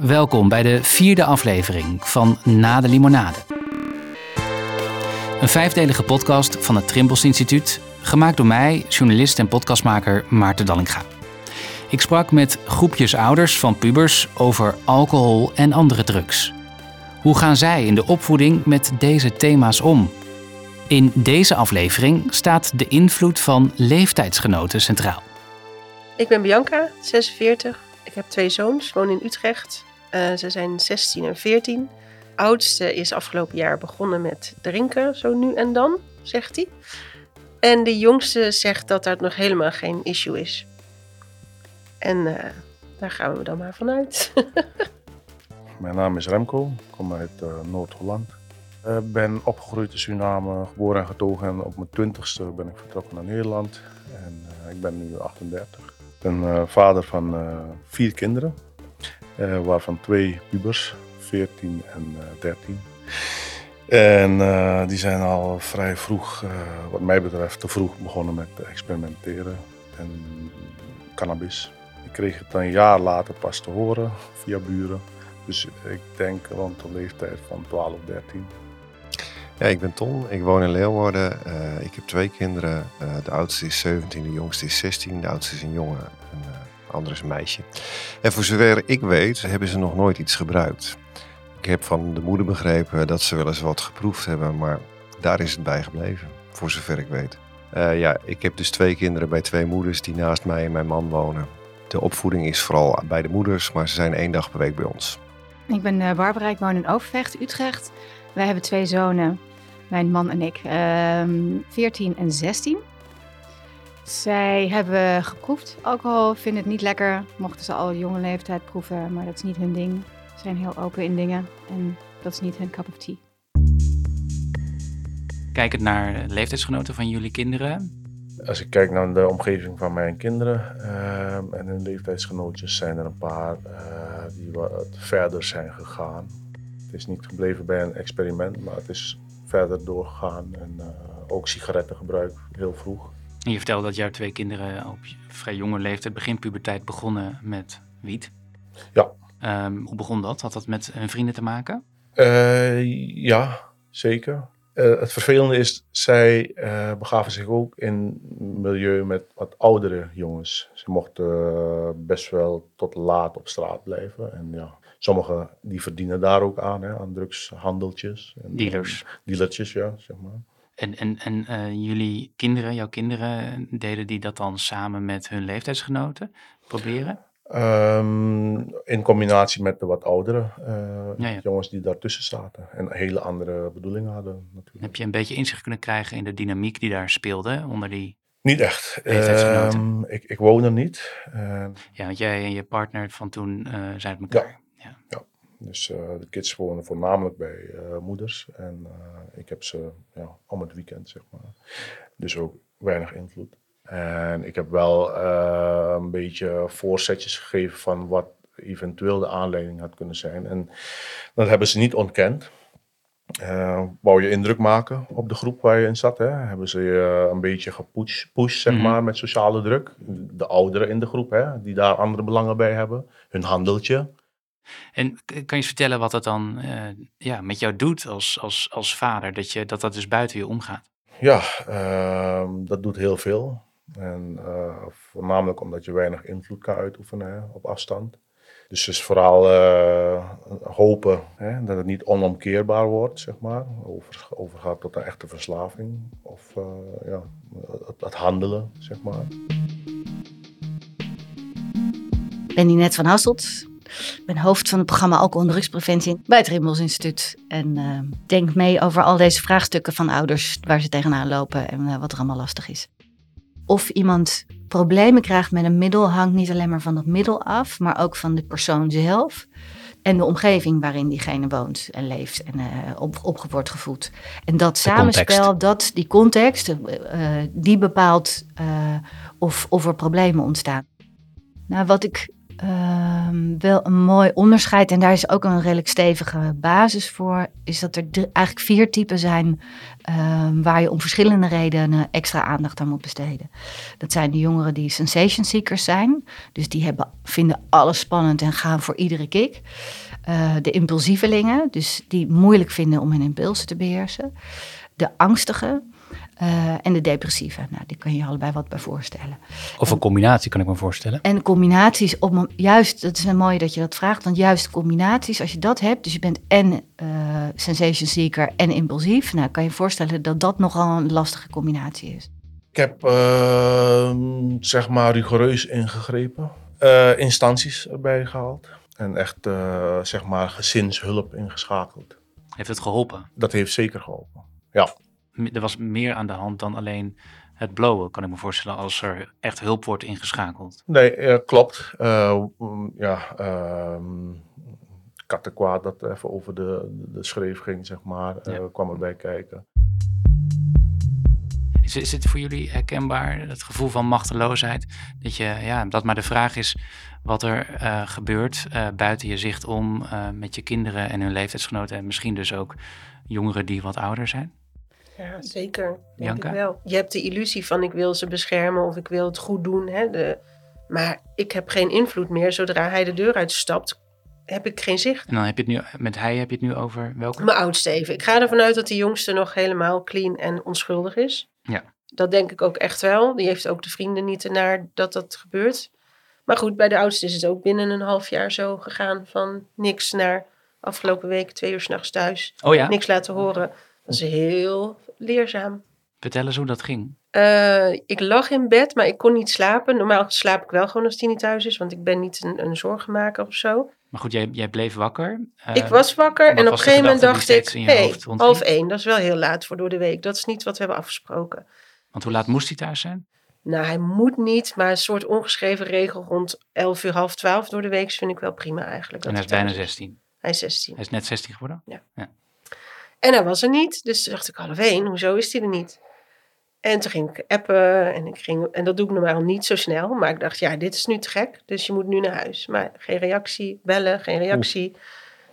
Welkom bij de vierde aflevering van Na de Limonade. Een vijfdelige podcast van het Trimbos Instituut, gemaakt door mij, journalist en podcastmaker Maarten Dallinga. Ik sprak met groepjes ouders van pubers over alcohol en andere drugs. Hoe gaan zij in de opvoeding met deze thema's om? In deze aflevering staat de invloed van leeftijdsgenoten centraal. Ik ben Bianca, 46. Ik heb twee zoons, woon in Utrecht. Uh, ze zijn 16 en 14. Oudste is afgelopen jaar begonnen met drinken, zo nu en dan, zegt hij. En de jongste zegt dat dat nog helemaal geen issue is. En uh, daar gaan we dan maar vanuit. Mijn naam is Remco, ik kom uit uh, Noord-Holland. Ik ben opgegroeid in Suriname, geboren en getogen. En op mijn twintigste ben ik vertrokken naar Nederland. En ik ben nu 38. Ik ben vader van vier kinderen. Uh, waarvan twee pubers, 14 en uh, 13. En uh, die zijn al vrij vroeg, wat mij betreft, te vroeg begonnen met experimenteren en cannabis. Ik kreeg het een jaar later pas te horen via buren. Dus ik denk rond de leeftijd van 12, 13. Ja, ik ben Ton. Ik woon in Leeuwarden. Ik heb twee kinderen. De oudste is 17, de jongste is 16. De oudste is een jongen, en de andere is een meisje. En voor zover ik weet, hebben ze nog nooit iets gebruikt. Ik heb van de moeder begrepen dat ze wel eens wat geproefd hebben, maar daar is het bij gebleven, voor zover ik weet. ja, ik heb dus twee kinderen bij twee moeders die naast mij en mijn man wonen. De opvoeding is vooral bij de moeders, maar ze zijn één dag per week bij ons. Ik ben Barbara, ik woon in Overvecht, Utrecht. Wij hebben twee zonen, mijn man en ik, um, 14 en 16. Zij hebben geproefd alcohol, vinden het niet lekker. Mochten ze al jonge leeftijd proeven, maar dat is niet hun ding. Ze zijn heel open in dingen en dat is niet hun cup of tea. Kijkend naar leeftijdsgenoten van jullie kinderen. Als ik kijk naar de omgeving van mijn kinderen uh, en hun leeftijdsgenootjes, zijn er een paar uh, die wat verder zijn gegaan. Het is niet gebleven bij een experiment, maar het is verder doorgegaan. En uh, ook sigarettengebruik heel vroeg. En je vertelde dat jouw twee kinderen op vrij jonge leeftijd, begin puberteit, begonnen met wiet. Ja. Um, hoe begon dat? Had dat met hun vrienden te maken? Uh, ja, zeker. Uh, het vervelende is, zij uh, begaven zich ook in een milieu met wat oudere jongens. Ze mochten best wel tot laat op straat blijven. En ja, sommigen die verdienen daar ook aan, hè, aan drugshandeltjes. En, Dealers. En dealertjes, ja, zeg maar. En, en, en uh, jullie kinderen, jouw kinderen, deden die dat dan samen met hun leeftijdsgenoten proberen? Um, in combinatie met de wat oudere uh, ja, ja. jongens die daartussen zaten. En hele andere bedoelingen hadden natuurlijk. Heb je een beetje inzicht kunnen krijgen in de dynamiek die daar speelde onder die Niet echt. Um, ik, ik woon er niet. Uh, Ja, want jij en je partner van toen uh, zijn uit elkaar. Ja. ja. Dus uh, de kids wonen voornamelijk bij uh, moeders. En uh, ik heb ze ja, om het weekend, zeg maar. Dus ook weinig invloed. En ik heb wel een beetje voorzetjes gegeven van wat eventueel de aanleiding had kunnen zijn. En dat hebben ze niet ontkend. Uh, wou je indruk maken op de groep waar je in zat. Hè? Hebben ze je een beetje gepusht, zeg Mhm. maar, met sociale druk. De ouderen in de groep, hè, die daar andere belangen bij hebben. Hun handeltje. En kan je eens vertellen wat dat dan uh, ja, met jou doet als, als, als vader, dat, je, dat dat dus buiten je omgaat? Ja, uh, dat doet heel veel. En uh, voornamelijk omdat je weinig invloed kan uitoefenen hè, op afstand. Dus het is vooral uh, hopen hè, dat het niet onomkeerbaar wordt, zeg maar. Over, overgaat tot een echte verslaving. Of uh, ja, het, het, handelen, zeg maar. Ik ben Ninette van Hasselt. Ik ben hoofd van het programma Alcohol en Drugspreventie bij het Rimmels Instituut. En uh, denk mee over al deze vraagstukken van ouders waar ze tegenaan lopen en uh, wat er allemaal lastig is. Of iemand problemen krijgt met een middel hangt niet alleen maar van dat middel af, maar ook van de persoon zelf. En de omgeving waarin diegene woont en leeft en uh, op, op wordt gevoed. En dat De samenspel, context. dat, die context, uh, die bepaalt uh, of, of er problemen ontstaan. Nou, wat ik ehm, wel een mooi onderscheid. En daar is ook een redelijk stevige basis voor. Is dat er eigenlijk vier typen zijn ehm, waar je om verschillende redenen extra aandacht aan moet besteden. Dat zijn de jongeren die sensation seekers zijn. Dus die hebben, vinden alles spannend en gaan voor iedere kick. Uh, de impulsievelingen, dus die moeilijk vinden om hun impulsen te beheersen. De angstigen, uh, en de depressieve. Nou, die kan je allebei wat bij voorstellen. Of een combinatie kan ik me voorstellen. En combinaties, op, juist, dat is een mooie dat je dat vraagt, want juist combinaties, als je dat hebt, dus je bent en uh, sensation seeker en impulsief, nou kan je je voorstellen dat dat nogal een lastige combinatie is. Ik heb uh, zeg maar rigoureus ingegrepen, uh, instanties erbij gehaald en echt zeg maar gezinshulp ingeschakeld. Heeft het geholpen? Dat heeft zeker geholpen, ja er was meer aan de hand dan alleen het blowen, kan ik me voorstellen, als er echt hulp wordt ingeschakeld. Nee, klopt. Uh, ja, uh, kattenkwaad dat even over de, de schreef ging, zeg maar, ja. uh, kwam erbij kijken. Is, is het voor jullie herkenbaar, het gevoel van machteloosheid? Dat, je, ja, dat maar de vraag is wat er uh, gebeurt uh, buiten je zicht om uh, met je kinderen en hun leeftijdsgenoten en misschien dus ook jongeren die wat ouder zijn? Ja, zeker. Denk ik wel. Je hebt de illusie van ik wil ze beschermen of ik wil het goed doen. Hè? De, maar ik heb geen invloed meer. Zodra hij de deur uitstapt, heb ik geen zicht. En dan heb je het nu, met hij heb je het nu over welke? Mijn oudste even. Ik ga ervan uit dat de jongste nog helemaal clean en onschuldig is. Ja. Dat denk ik ook echt wel. Die heeft ook de vrienden niet naar dat dat gebeurt. Maar goed, bij de oudste is het ook binnen een half jaar zo gegaan. Van niks naar afgelopen week twee uur s'nachts thuis. Oh ja? Niks laten horen. Dat is heel leerzaam. Vertel eens hoe dat ging. Uh, ik lag in bed, maar ik kon niet slapen. Normaal slaap ik wel gewoon als Tini thuis is, want ik ben niet een, een zorgenmaker of zo. Maar goed, jij, jij bleef wakker. Uh, ik was wakker en op een gegeven moment dacht ik, hey, half één, dat is wel heel laat voor door de week. Dat is niet wat we hebben afgesproken. Want hoe laat moest hij thuis zijn? Nou, hij moet niet, maar een soort ongeschreven regel rond 11 uur, half 12 door de week vind ik wel prima eigenlijk. En hij is bijna 16? Hij is 16. Hij is net 16 geworden? Ja. ja. En hij was er niet. Dus toen dacht ik half één, hoezo is hij er niet? En toen ging ik appen en, ik ging, en dat doe ik normaal niet zo snel. Maar ik dacht, ja, dit is nu te gek, dus je moet nu naar huis. Maar geen reactie, bellen, geen reactie.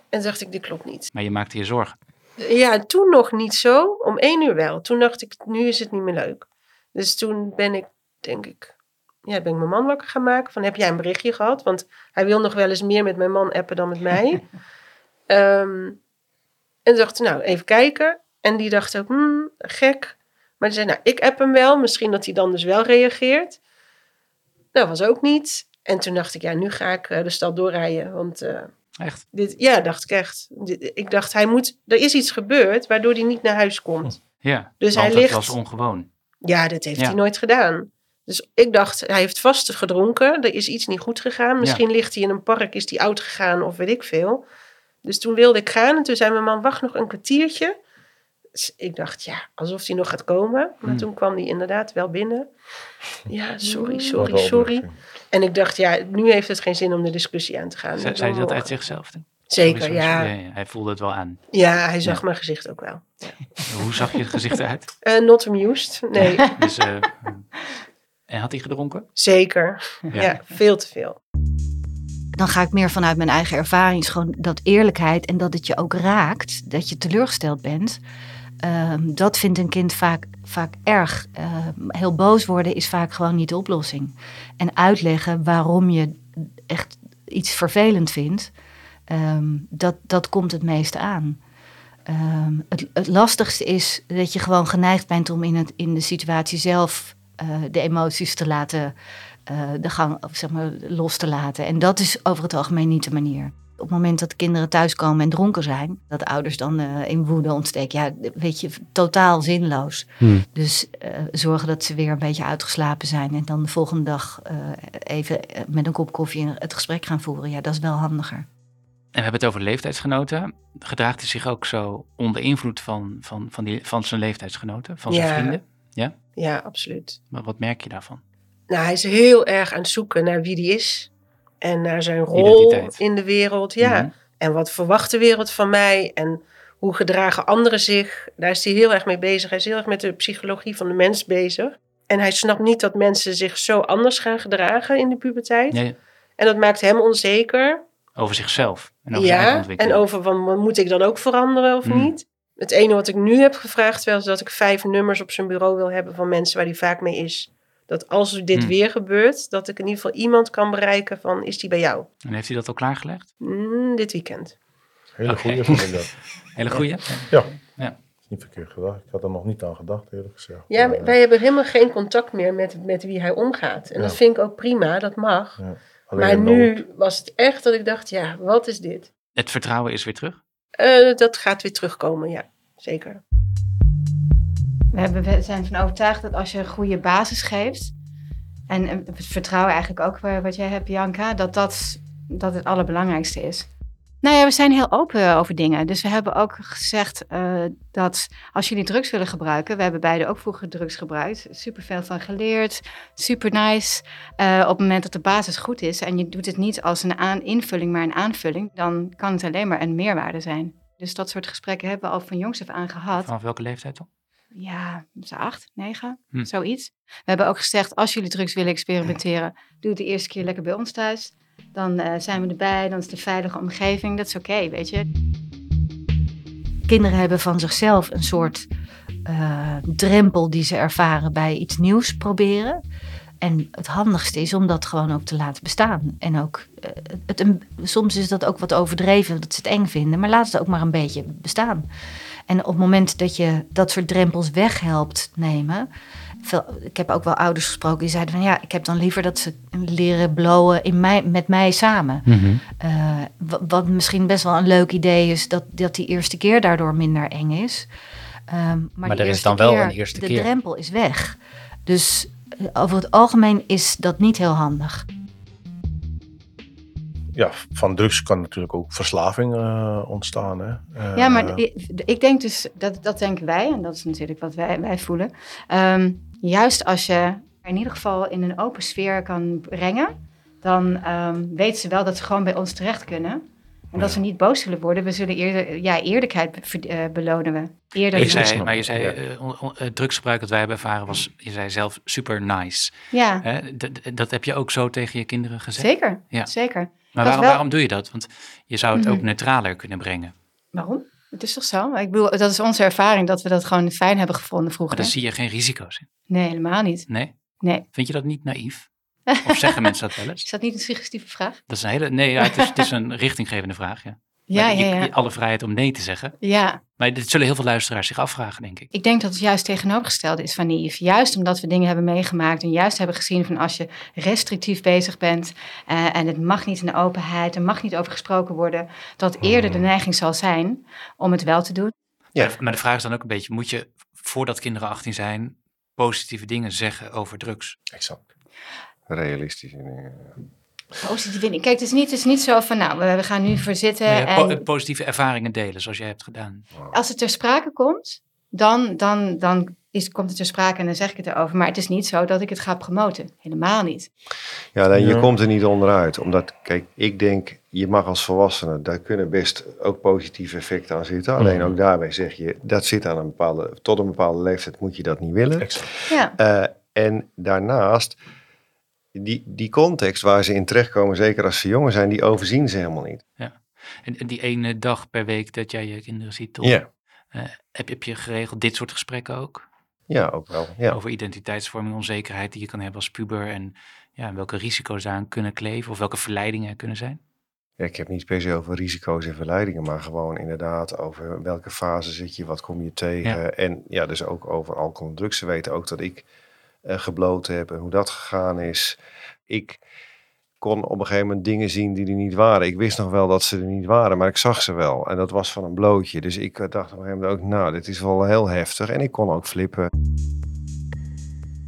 En toen dacht ik, dit klopt niet. Maar je maakte je zorgen? Ja, toen nog niet zo. Om één uur wel. Toen dacht ik, nu is het niet meer leuk. Dus toen ben ik, denk ik, ja, ben ik mijn man wakker gaan maken. Van, heb jij een berichtje gehad? Want hij wil nog wel eens meer met mijn man appen dan met mij. um, En dacht, nou, even kijken. En die dacht ook, hmm, gek. Maar die zei, nou, ik app hem wel. Misschien dat hij dan dus wel reageert. Dat was ook niet. En toen dacht ik, ja, nu ga ik de stad doorrijden. Want uh, echt? Dit, ja, dacht ik echt. ik dacht, hij moet, er is iets gebeurd waardoor hij niet naar huis komt. Ja, dus hij ligt, was ongewoon. Ja, dat heeft ja. hij nooit gedaan. Dus ik dacht, hij heeft vast gedronken. Er is iets niet goed gegaan. Misschien ja. ligt hij in een park, is hij oud gegaan of weet ik veel. Dus toen wilde ik gaan en toen zei mijn man, wacht nog een kwartiertje. Dus ik dacht, ja, alsof hij nog gaat komen. Maar Hmm. toen kwam hij inderdaad wel binnen. Ja, sorry, sorry, sorry. En ik dacht, ja, nu heeft het geen zin om de discussie aan te gaan. Zei, zei hij dat uit zichzelf? Dan? Zeker, Sorry, sorry, ja. Hij voelde het wel aan. Ja, hij zag mijn gezicht ook wel. Ja. Hoe zag je het gezicht eruit? Uh, not amused, nee. dus, uh, en had hij gedronken? Zeker, ja, ja veel te veel dan ga ik meer vanuit mijn eigen ervaring. Gewoon dat eerlijkheid en dat het je ook raakt, dat je teleurgesteld bent. Um, dat vindt een kind vaak, vaak erg. Uh, heel boos worden is vaak gewoon niet de oplossing. En uitleggen waarom je echt iets vervelend vindt, um, dat, dat komt het meeste aan. Het, het, lastigste is dat je gewoon geneigd bent om in, het, in de situatie zelf uh, de emoties te laten uh, de gang zeg maar, los te laten. En dat is over het algemeen niet de manier. Op het moment dat kinderen thuiskomen en dronken zijn, dat ouders dan uh, in woede ontsteken, ja, weet je, totaal zinloos. Hmm. Dus uh, zorgen dat ze weer een beetje uitgeslapen zijn en dan de volgende dag even met een kop koffie het gesprek gaan voeren. Ja, dat is wel handiger. En we hebben het over leeftijdsgenoten. Gedraagt hij zich ook zo onder invloed van, van, van, die, van zijn leeftijdsgenoten, van zijn ja. vrienden? Ja? Ja, absoluut. Maar wat merk je daarvan? Nou, hij is heel erg aan het zoeken naar wie die is. En naar zijn rol Identiteit. in de wereld. Ja. Mhm. En wat verwacht de wereld van mij? En hoe gedragen anderen zich? Daar is hij heel erg mee bezig. Hij is heel erg met de psychologie van de mens bezig. En hij snapt niet dat mensen zich zo anders gaan gedragen in de puberteit. Ja, ja. En dat maakte hem onzeker. Over zichzelf en over zijn Ja, en ontwikkeling. over van, moet ik dan ook veranderen of Hmm. niet? Het ene wat ik nu heb gevraagd wel is dat ik vijf nummers op zijn bureau wil hebben van mensen waar hij vaak mee is. Dat als dit Hmm. weer gebeurt, dat ik in ieder geval iemand kan bereiken van, is die bij jou? En heeft hij dat al klaargelegd? Hmm, dit weekend. Hele goede vind ik dat. Hele goeie? Ja. Ja. Is niet verkeerd gedacht. Ik had er nog niet aan gedacht, eerlijk gezegd. Ja, Maar, eh, wij hebben helemaal geen contact meer met, met wie hij omgaat. En Ja. dat vind ik ook prima, dat mag. ja. Maar nu was het echt dat ik dacht, ja, wat is dit? Het vertrouwen is weer terug? Eh, dat gaat weer terugkomen, ja, zeker. We, hebben, we zijn van overtuigd dat als je een goede basis geeft, en het vertrouwen eigenlijk ook eh, wat jij hebt, Bianca, dat dat, dat het allerbelangrijkste is. Nou ja, we zijn heel open over dingen. Dus we hebben ook gezegd eh, dat als jullie drugs willen gebruiken, we hebben beide ook vroeger drugs gebruikt, super veel van geleerd, super nice. Eh, op het moment dat de basis goed is en je doet het niet als een aan invulling, maar een aanvulling, dan kan het alleen maar een meerwaarde zijn. Dus dat soort gesprekken hebben we al van jongs af aan gehad Vanaf welke leeftijd dan? Ja, acht, negen, Hm. zoiets. We hebben ook gezegd, als jullie drugs willen experimenteren, doe het de eerste keer lekker bij ons thuis. Dan eh, zijn we erbij, dan is het een veilige omgeving. Dat is oké, weet je. Kinderen hebben van zichzelf een soort eh, drempel die ze ervaren bij iets nieuws proberen. En het handigste is om dat gewoon ook te laten bestaan. En ook, eh, het, een- soms is dat ook wat overdreven, dat ze het eng vinden, maar laat het ook maar een beetje bestaan. En op het moment dat je dat soort drempels weghelpt nemen. Veel, ik heb ook wel ouders gesproken die zeiden van ja, ik heb dan liever dat ze leren blowen in mij, met mij samen. Eh, wa- wat misschien best wel een leuk idee is, dat, dat die eerste keer daardoor minder eng is. Ehm, maar er is dan wel een eerste de keer. drempel is weg. Dus eh, over het algemeen is dat niet heel handig. Ja, van drugs kan natuurlijk ook verslaving eh, ontstaan. Hè? Eh, Ja, maar ik, ik denk dus, dat, dat denken wij, en dat is natuurlijk wat wij, wij voelen. Ehm, juist als je in ieder geval in een open sfeer kan brengen, dan ehm weten ze wel dat ze gewoon bij ons terecht kunnen. En dat ze niet boos zullen worden. We zullen eerder, ja, eerlijkheid eh, belonen we. Eerder Je zei, maar je zei, Ja. eh, drugsgebruik dat wij hebben ervaren was, je zei zelf, super nice. Ja, dat heb je ook zo tegen je kinderen gezegd? zeker. Ja. Zeker. Maar waarom, wel- waarom doe je dat? Want je zou het ook Mhm. neutraler kunnen brengen. Waarom? Het is toch zo? Ik bedoel, dat is onze ervaring dat we dat gewoon fijn hebben gevonden Maar vroeger. daar zie je geen risico's in. Nee, helemaal niet. Nee? Nee. Vind je dat niet naïef? Of zeggen mensen dat wel eens? Is dat niet een suggestieve vraag? Dat is een hele. Nee, ja, het, is, het is een richtinggevende vraag. Ja. Ja, je- ja, ja. Alle vrijheid om nee te zeggen. Ja, Maar dit zullen heel veel luisteraars zich afvragen, denk ik. Ik denk dat het juist tegenovergestelde is van naïef. Juist omdat we dingen hebben meegemaakt en juist hebben gezien van als je restrictief bezig bent eh, en het mag niet in de openheid, er mag niet over gesproken worden, dat eerder de neiging zal zijn om het wel te doen. Ja. Maar, de vraag is dan ook een beetje: moet je voordat kinderen 18 zijn positieve dingen zeggen over drugs? Exact. Realistisch. eh, Positief in. Kijk, het is niet, het is niet zo van nou, we, gaan nu voor zitten Maar ja, po- en positieve ervaringen delen, zoals jij hebt gedaan. als het ter sprake komt, dan, dan, dan is, komt het ter sprake en dan zeg ik het erover. Maar het is niet zo dat ik het ga promoten. Helemaal niet. Ja, alleen je Ja. komt er niet onderuit. Omdat, kijk, ik denk, je mag als volwassene, daar kunnen best ook positieve effecten aan zitten. Alleen Mhm. ook daarbij zeg je, dat zit aan een bepaalde, tot een bepaalde leeftijd moet je dat niet willen. Exact. Ja. Eh, en daarnaast, die, die context waar ze in terechtkomen, zeker als ze jonger zijn, die overzien ze helemaal niet. En, en die ene dag per week dat jij je kinderen ziet, Tom, Ja, eh, heb, heb je geregeld dit soort gesprekken ook? ja ook wel. Ja. Over identiteitsvorming, onzekerheid die je kan hebben als puber en ja, welke risico's aan kunnen kleven of welke verleidingen er kunnen zijn? Ja, ik heb niet per se over risico's en verleidingen, maar gewoon inderdaad over welke fase zit je, wat kom je tegen. En ja, dus ook over alcohol en drugs. Ze weten ook dat ik gebloot heb en hoe dat gegaan is. Ik kon op een gegeven moment dingen zien die er niet waren. Ik wist nog wel dat ze er niet waren, maar ik zag ze wel. En dat was van een blootje. Dus ik dacht op een gegeven moment ook, nou, dit is wel heel heftig. En ik kon ook flippen.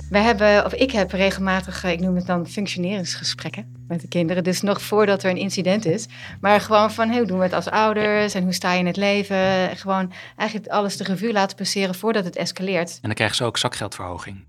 Wij hebben, of ik heb regelmatig, eh, ik noem het dan functioneringsgesprekken met de kinderen. Dus nog voordat er een incident is. Maar gewoon van, hey, hoe doen we het als ouders en hoe sta je in het leven? Gewoon eigenlijk alles de revue laten passeren voordat het escaleert. En dan krijgen ze ook zakgeldverhoging.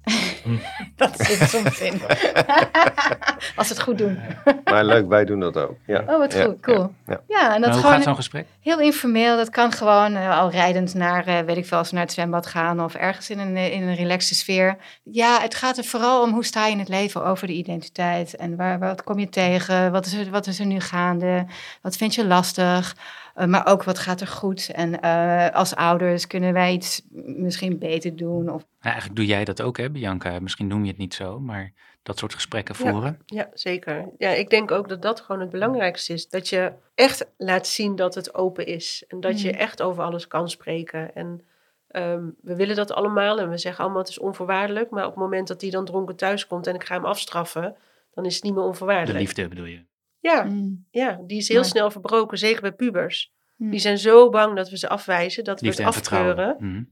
dat zit soms in. Als ze het goed doen. Maar leuk, wij doen dat ook. Ja. Oh, wat Ja, goed. Cool. ja, Ja, en dat hoe gewoon gaat zo'n gesprek? heel informeel. Dat kan gewoon eh, al rijdend naar, eh, weet ik veel, als we naar het zwembad gaan of ergens in een, eh, in een relaxte sfeer. Ja, het gaat er vooral om hoe sta je in het leven over de identiteit. En waar, wat kom je tegen? Wat is, er, wat is er nu gaande? Wat vind je lastig? Eh, maar ook wat gaat er goed? En eh, als ouders kunnen wij iets misschien beter doen? Of Nou, eigenlijk doe jij dat ook, hè, Bianca? Misschien noem je het niet zo, maar dat soort gesprekken voeren. Ja, zeker. Ja, ik denk ook dat dat gewoon het belangrijkste is. Dat je echt laat zien dat het open is. En dat je Mm. echt over alles kan spreken. En ehm, we willen dat allemaal. En we zeggen allemaal het is onvoorwaardelijk. Maar op het moment dat hij dan dronken thuis komt en ik ga hem afstraffen, dan is het niet meer De onvoorwaardelijk. liefde bedoel je. Ja, Mm. ja, die is heel snel verbroken. Zeker bij pubers. Mm. Die zijn zo bang dat we ze afwijzen, dat we het vertrouwen. afkeuren. Mhm.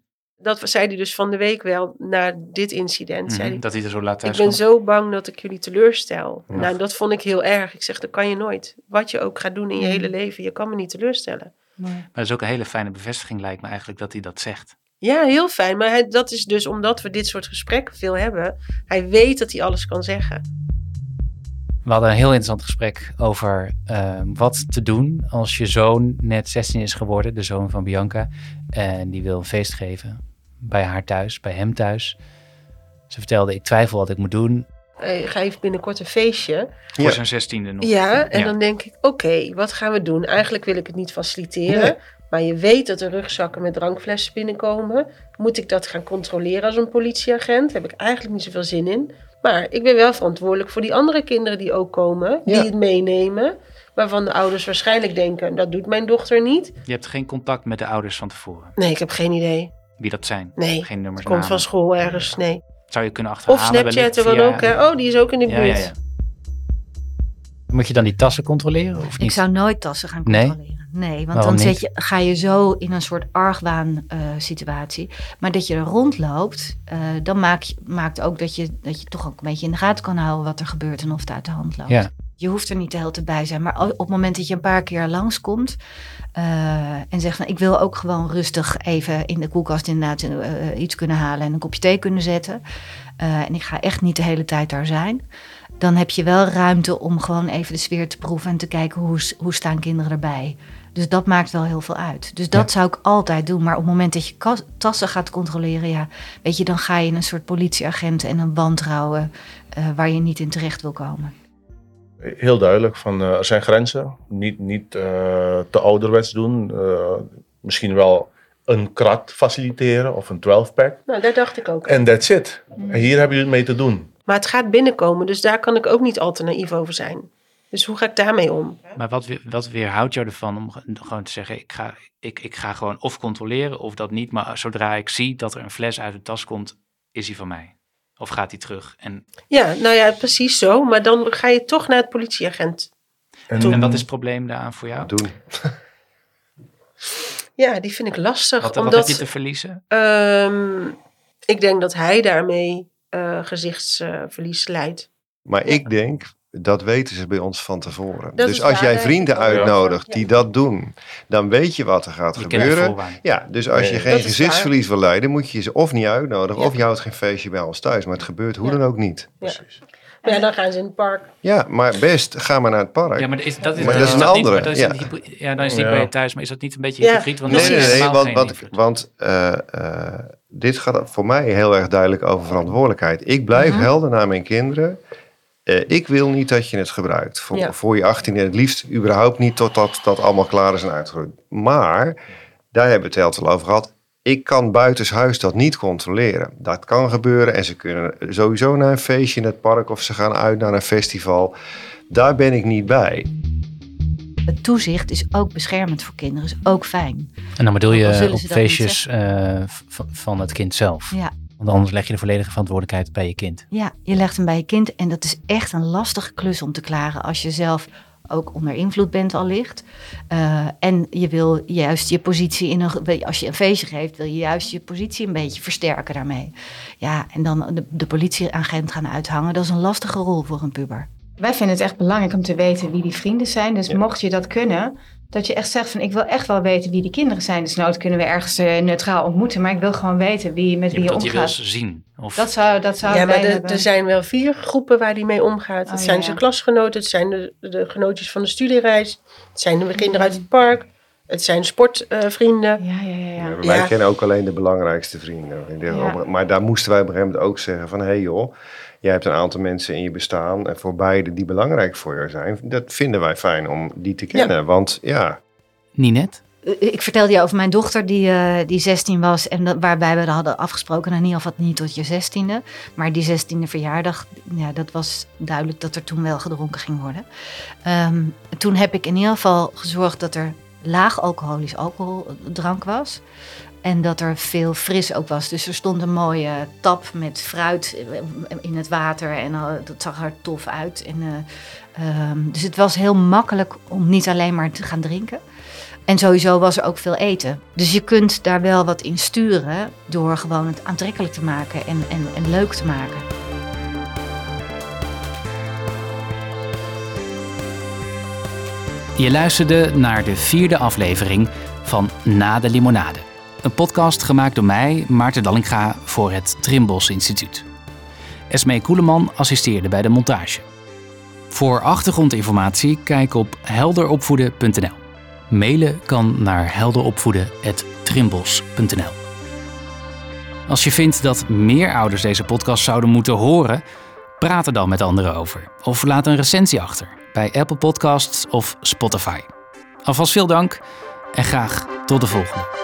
Dat zei hij dus van de week wel, na dit incident. zei Mhm. hij, Dat hij er zo laat ik thuis ben komt. zo bang dat ik jullie teleurstel. Ja. Nou, dat vond ik heel erg. Ik zeg, dat kan je nooit. Wat je ook gaat doen in je Mm. hele leven, je kan me niet teleurstellen. Maar dat is ook een hele fijne bevestiging, lijkt me eigenlijk, dat hij dat zegt. Ja, heel fijn. Maar hij, dat is dus omdat we dit soort gesprekken veel hebben. Hij weet dat hij alles kan zeggen. We hadden een heel interessant gesprek over eh, wat te doen als je zoon net 16 is geworden, de zoon van Bianca. En die wil een feest geven bij haar thuis, bij hem thuis. Ze vertelde, ik twijfel wat ik moet doen. Hij geeft binnenkort een feestje. Voor Ja. zijn zestiende nog. Ja, en Ja. dan denk ik, oké, wat gaan we doen? Eigenlijk wil ik het niet faciliteren. Nee. Maar je weet dat er rugzakken met drankflessen binnenkomen. Moet ik dat gaan controleren als een politieagent? Daar heb ik eigenlijk niet zoveel zin in. Maar ik ben wel verantwoordelijk voor die andere kinderen die ook komen. Die Ja. het meenemen. Waarvan de ouders waarschijnlijk denken, dat doet mijn dochter niet. Je hebt geen contact met de ouders van tevoren. Nee, ik heb geen idee. Wie dat zijn. Nee, Geen nummers, Komt namen. van school ergens, nee. Zou je kunnen Of achterhalen Snapchat er wellicht dan ook, hè? Oh, die is ook in de Ja, buurt. ja, ja. Moet je dan die tassen controleren of Ik niet? zou nooit tassen gaan controleren. Nee, want Waarom dan zet je, ga je zo in een soort argwaan eh, situatie. Maar dat je er rondloopt, eh, dan maak je, maakt ook dat je, dat je toch ook een beetje in de gaten kan houden wat er gebeurt en of het uit de hand loopt. Ja. Je hoeft er niet de hele tijd bij zijn. Maar op het moment dat je een paar keer langskomt eh en zegt van ik wil ook gewoon rustig even in de koelkast inderdaad iets kunnen halen en een kopje thee kunnen zetten. en ik ga echt niet de hele tijd daar zijn dan heb je wel ruimte om gewoon even de sfeer te proeven en te kijken hoe, hoe staan kinderen erbij. Dus dat maakt wel heel veel uit. Dus dat Ja. zou ik altijd doen. Maar op het moment dat je tassen gaat controleren, ja, weet je, dan ga je in een soort politieagent en een wantrouwen eh, waar je niet in terecht wil komen. Heel duidelijk, van, eh, er zijn grenzen. Niet, niet eh, te ouderwets doen. Eh, misschien wel een krat faciliteren of een 12-pack. Nou, daar dacht ik ook. En that's it. En hier hebben jullie het mee te doen. Maar het gaat binnenkomen, dus daar kan ik ook niet al te naïef over zijn. Dus hoe ga ik daarmee om? Maar wat, wat weerhoudt jou ervan om ge- gewoon te zeggen, ik ga, ik, ik ga gewoon of controleren of dat niet. Maar zodra ik zie dat er een fles uit de tas komt, is die van mij. Of gaat die terug? En, Ja, nou ja, precies zo. Maar dan ga je toch naar het politieagent. En, en wat is het probleem daaraan voor jou? Doen. Ja, die vind ik lastig. Wat, wat omdat heb je te verliezen? ehm, ik denk dat hij daarmee eh, gezichtsverlies leidt. Maar ik denk, dat weten ze bij ons van tevoren. Dat dus als jij vrienden uitnodigt die Ja. dat doen, dan weet je wat er gaat Je gebeuren. Ja, dus als je geen gezichtsverlies wil leiden, moet je ze of niet uitnodigen, Ja. of je houdt geen feestje bij ons thuis. Maar het gebeurt hoe Ja. dan ook niet. Precies. Maar ja, dan gaan ze in het park. Ja, maar best, ga maar naar het park. Ja, maar is, dat is, Maar dat is een andere, maar dat is ja. dan is het niet bij je thuis, maar is dat niet een beetje Ja, hypocriet? Want Nee, nee, nee, want, want, want eh, eh, dit gaat voor mij heel erg duidelijk over verantwoordelijkheid. Ik blijf Mhm. helder naar mijn kinderen. Eh, ik wil niet dat je het gebruikt voor, Ja. voor je 18 en het liefst überhaupt niet totdat dat allemaal klaar is en uitgegroeid. Maar, daar hebben we het heel veel over gehad. Ik kan buitenshuis dat niet controleren. Dat kan gebeuren en ze kunnen sowieso naar een feestje in het park of ze gaan uit naar een festival. Daar ben ik niet bij. Het toezicht is ook beschermend voor kinderen, is ook fijn. En dan bedoel je op feestjes eh, van het kind zelf. Ja. Want anders leg je de volledige verantwoordelijkheid bij je kind. Ja, je legt hem bij je kind en dat is echt een lastige klus om te klaren als je zelf ook onder invloed bent allicht. Eh en je wil juist je positie in een, als je een feestje geeft, wil je juist je positie een beetje versterken daarmee. Ja, en dan de, de politieagent gaan uithangen, dat is een lastige rol voor een puber. Wij vinden het echt belangrijk om te weten wie die vrienden zijn. Dus mocht je dat kunnen, dat je echt zegt van ik wil echt wel weten wie die kinderen zijn. Dus nooit kunnen we ergens eh, neutraal ontmoeten, maar ik wil gewoon weten wie, met wie je bedoelt, je wil omgaat. ze zien. Of, Dat zou, dat zou Ja, maar er- er zijn wel vier groepen waar die mee omgaat. Oh, het zijn ja. zijn klasgenoten, het zijn de, de genootjes van de studiereis, het zijn de kinderen uit het park, het zijn sportvrienden. Ja, ja, ja. ja. Ja, wij Ja. kennen ook alleen de belangrijkste vrienden. Maar daar moesten wij op een gegeven moment ook zeggen van... hé hey joh, jij hebt een aantal mensen in je bestaan... en voor beide die belangrijk voor jou zijn... dat vinden wij fijn om die te kennen. Want ja, Ninet? Eh, Ik vertelde je over mijn dochter die, eh, die 16 was. En dat, waarbij we hadden afgesproken, nou, in ieder geval niet tot je 16e. Maar die 16e verjaardag, ja, dat was duidelijk dat er toen wel gedronken ging worden. Ehm, toen heb ik in ieder geval gezorgd dat er laag alcoholisch alcoholdrank was. En dat er veel fris ook was. Dus er stond een mooie tap met fruit in het water. En eh, dat zag er tof uit. En, eh, ehm, dus het was heel makkelijk om niet alleen maar te gaan drinken. En sowieso was er ook veel eten. Dus je kunt daar wel wat in sturen door gewoon het aantrekkelijk te maken en, en, en leuk te maken. Je luisterde naar de vierde aflevering van Na de Limonade. Een podcast gemaakt door mij, Maarten Dallinga, voor het Trimbos Instituut. Esmee Koeleman assisteerde bij de montage. Voor achtergrondinformatie kijk op helderopvoeden.nl. Mailen kan naar helderopvoeden.trimbos.nl. Als je vindt dat meer ouders deze podcast zouden moeten horen, praat er dan met anderen over. Of laat een recensie achter bij Apple Podcasts of Spotify. Alvast veel dank en graag tot de volgende.